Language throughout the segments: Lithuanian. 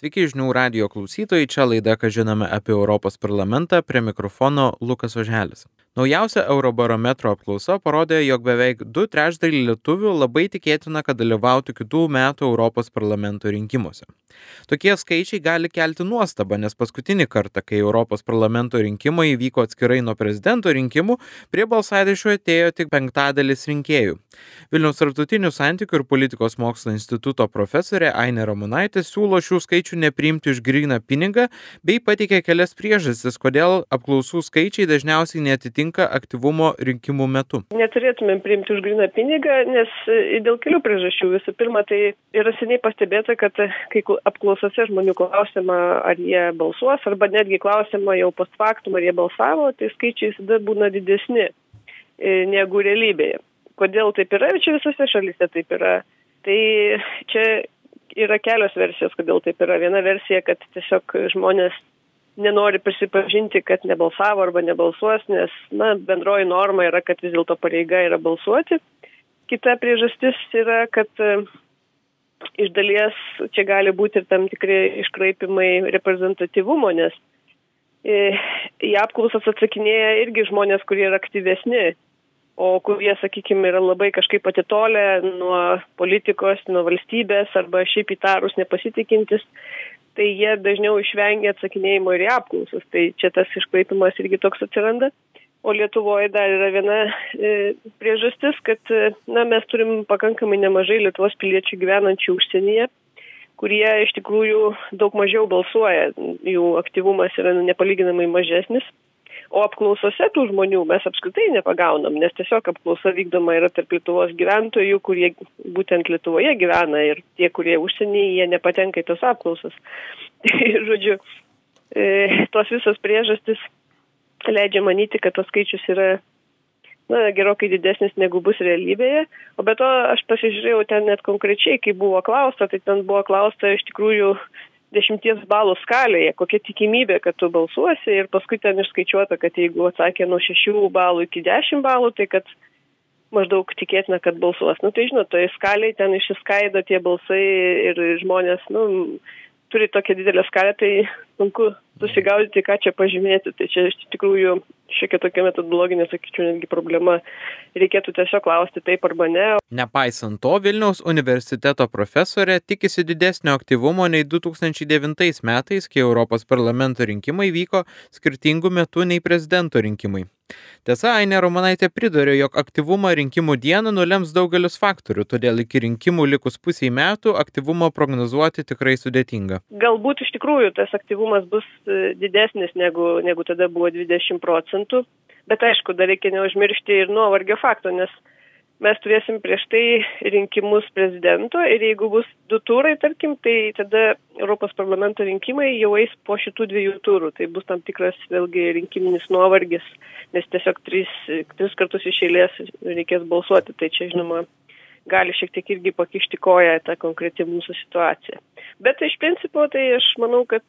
Sveiki žinių radio klausytojai, čia laida, ką žinome apie Europos parlamentą, prie mikrofono Lukas Oželis. Naujausia Eurobarometro apklausa parodė, jog beveik du trečdaliai lietuvių labai tikėtina, kad dalyvautų kitų metų Europos parlamento rinkimuose. Tokie skaičiai gali kelti nuostabą, nes paskutinį kartą, kai Europos parlamento rinkimai vyko atskirai nuo prezidento rinkimų, prie balsadėšio atėjo tik penktadalis rinkėjų. Vilniaus tarptautinių santykių ir politikos mokslo instituto profesorė Ainė Ramonaitė siūlo šių skaičių nepriimti už gryną pinigą bei pateikė kelias priežastis, kodėl apklausų skaičiai dažniausiai netitinka aktyvumo rinkimų metu. Neturėtumėm priimti už gryną pinigą, nes dėl kelių priežasčių. Visų pirma, tai yra seniai pastebėta, kad kai apklausose žmonių klausima, ar jie balsuos, arba netgi klausima jau post factum, ar jie balsavo, tai skaičiai visada būna didesni e, negu realybėje. Kodėl taip yra čia visose šalyse taip yra. Tai čia yra kelios versijos, kodėl taip yra. Viena versija, kad tiesiog žmonės nenori prisipažinti, kad nebalsavo arba nebalsuos, nes na, bendroji norma yra, kad vis dėlto pareiga yra balsuoti. Kita priežastis yra, kad iš dalies čia gali būti ir tam tikri iškraipimai reprezentatyvumo, nes e, į apklausas atsakinėja irgi žmonės, kurie yra aktyvesni, o kurie, sakykime, yra labai kažkaip atitolę nuo politikos, nuo valstybės arba šiaip įtarus nepasitikintis, tai jie dažniau išvengia atsakinėjimo ir į apklausas. Tai čia tas iškraipimas irgi toks atsiranda. O Lietuvoje dar yra viena e, priežastis, kad e, na, mes turim pakankamai nemažai Lietuvos piliečių gyvenančių užsienyje, kurie iš tikrųjų daug mažiau balsuoja, jų aktyvumas yra nepalyginamai mažesnis. O apklausose tų žmonių mes apskritai nepagaunam, nes tiesiog apklausa vykdoma yra tarp Lietuvos gyventojų, kurie būtent Lietuvoje gyvena ir tie, kurie užsienyje, jie nepatenka į tos apklausas. Ir, žodžiu, e, tos visos priežastis leidžia manyti, kad tas skaičius yra na, gerokai didesnis negu bus realybėje. O be to aš pasižiūrėjau ten net konkrečiai, kai buvo klausta, tai ten buvo klausta iš tikrųjų dešimties balų skalėje, kokia tikimybė, kad tu balsuosi ir paskui ten išskaičiuota, kad jeigu atsakė nuo šešių balų iki dešimt balų, tai kad maždaug tikėtina, kad balsuos. Nu tai žinot, toje skalėje ten išsiskaido tie balsai ir žmonės, nu, turi tokią didelę skalę, tai sunku susigaudyti, ką čia pažymėti. Tai čia iš tikrųjų šiokia tokia metodologinė, sakyčiau, netgi problema. Reikėtų tiesiog klausti taip arba ne. Nepaisant to, Vilniaus universiteto profesorė tikisi didesnio aktyvumo nei 2009 metais, kai Europos parlamento rinkimai vyko skirtingų metų nei prezidento rinkimai. Tiesa, Ainė Romanaitė pridurė, jog aktyvumą rinkimų dieną nulems daugelis faktorių, todėl iki rinkimų likus pusiai metų aktyvumą prognozuoti tikrai sudėtinga. Galbūt iš tikrųjų tas aktyvumas bus e, didesnis negu, negu tada buvo 20 procentų, bet aišku, dar reikia neužmiršti ir nuovargio fakto, nes mes turėsim prieš tai rinkimus prezidento ir jeigu bus du turai, tarkim, tai tada Europos parlamento rinkimai jau eis po šitų dviejų turų. Tai bus tam tikras vėlgi rinkiminis nuovargis, nes tiesiog tris, tris kartus iš eilės reikės balsuoti. Tai čia, žinoma, gali šiek tiek irgi pakišti koją tą konkretį mūsų situaciją. Bet iš principo tai aš manau, kad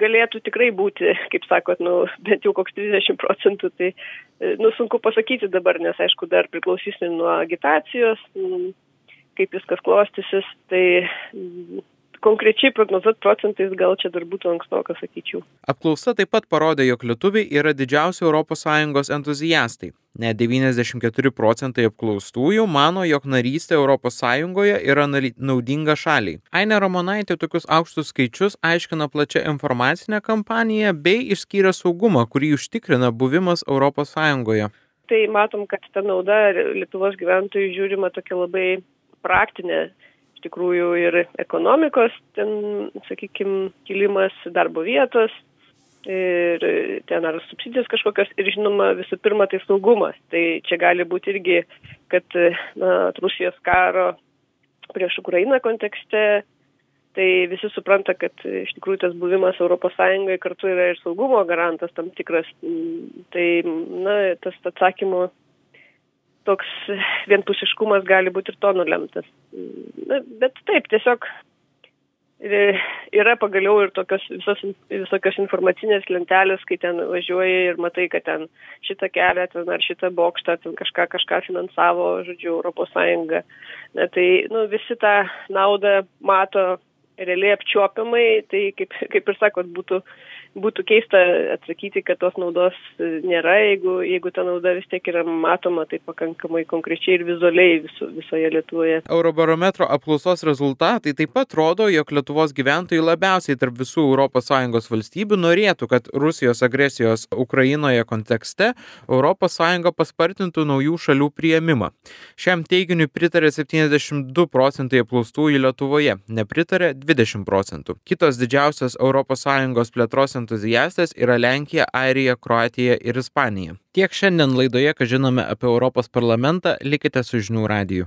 galėtų tikrai būti, kaip sakot, nu, bent jau koks 30 procentų, tai, nu, sunku pasakyti dabar, nes, aišku, dar priklausys nuo agitacijos, kaip viskas klostysis, tai konkrečiai prognozuoti procentais gal čia dar būtų ankstoka, sakyčiau. Apklausa taip pat parodė, jog lietuviai yra didžiausi ES entuziastai. Net 94 procentai apklaustųjų mano, jog narystė ES yra naudinga šaliai. Aine Ramonaitė tokius aukštus skaičius aiškina plačia informacinė kampanija bei išskyrė saugumą, kurį užtikrina buvimas ES. Tai matom, kad ta nauda Lietuvos gyventojų žiūrima tokia labai praktinė iš tikrųjų ir ekonomikos, ten, sakykime, kilimas darbo vietos ir ten ar subsidijos kažkokios ir žinoma visų pirma tai saugumas. Tai čia gali būti irgi, kad na, Rusijos karo prieš Ukrainą kontekste, tai visi supranta, kad iš tikrųjų tas buvimas ES kartu yra ir saugumo garantas tam tikras. Tai na, tas atsakymo toks vienpusiškumas gali būti ir to nulemtas. Na, bet taip, tiesiog yra pagaliau ir tokios visos, visokios informacinės lentelės, kai ten važiuoji ir matai, kad ten šitą kelią, ten ar šitą bokštą, ten kažką, kažką finansavo, žodžiu, Europos Sąjunga. Na, tai nu, visi tą naudą mato realiai apčiuopiamai, tai kaip, kaip ir sakot, būtų būtų keista atsakyti, kad tos naudos nėra, jeigu, jeigu ta nauda vis tiek yra matoma tai pakankamai konkrečiai ir vizualiai viso, visoje Lietuvoje. Eurobarometro apklausos rezultatai taip pat rodo, jog Lietuvos gyventojai labiausiai tarp visų ES valstybių norėtų, kad Rusijos agresijos Ukrainoje kontekste ES paspartintų naujų šalių prieimimą. Šiam teiginiui pritarė 72 procentai apklaustųjų Lietuvoje, nepritarė 20 procentų. Kitos didžiausios ES plėtros entuziastas yra Lenkija, Airija, Kroatija ir Ispanija. Tiek šiandien laidoje, ką žinome apie Europos parlamentą, likite su žinių radiju.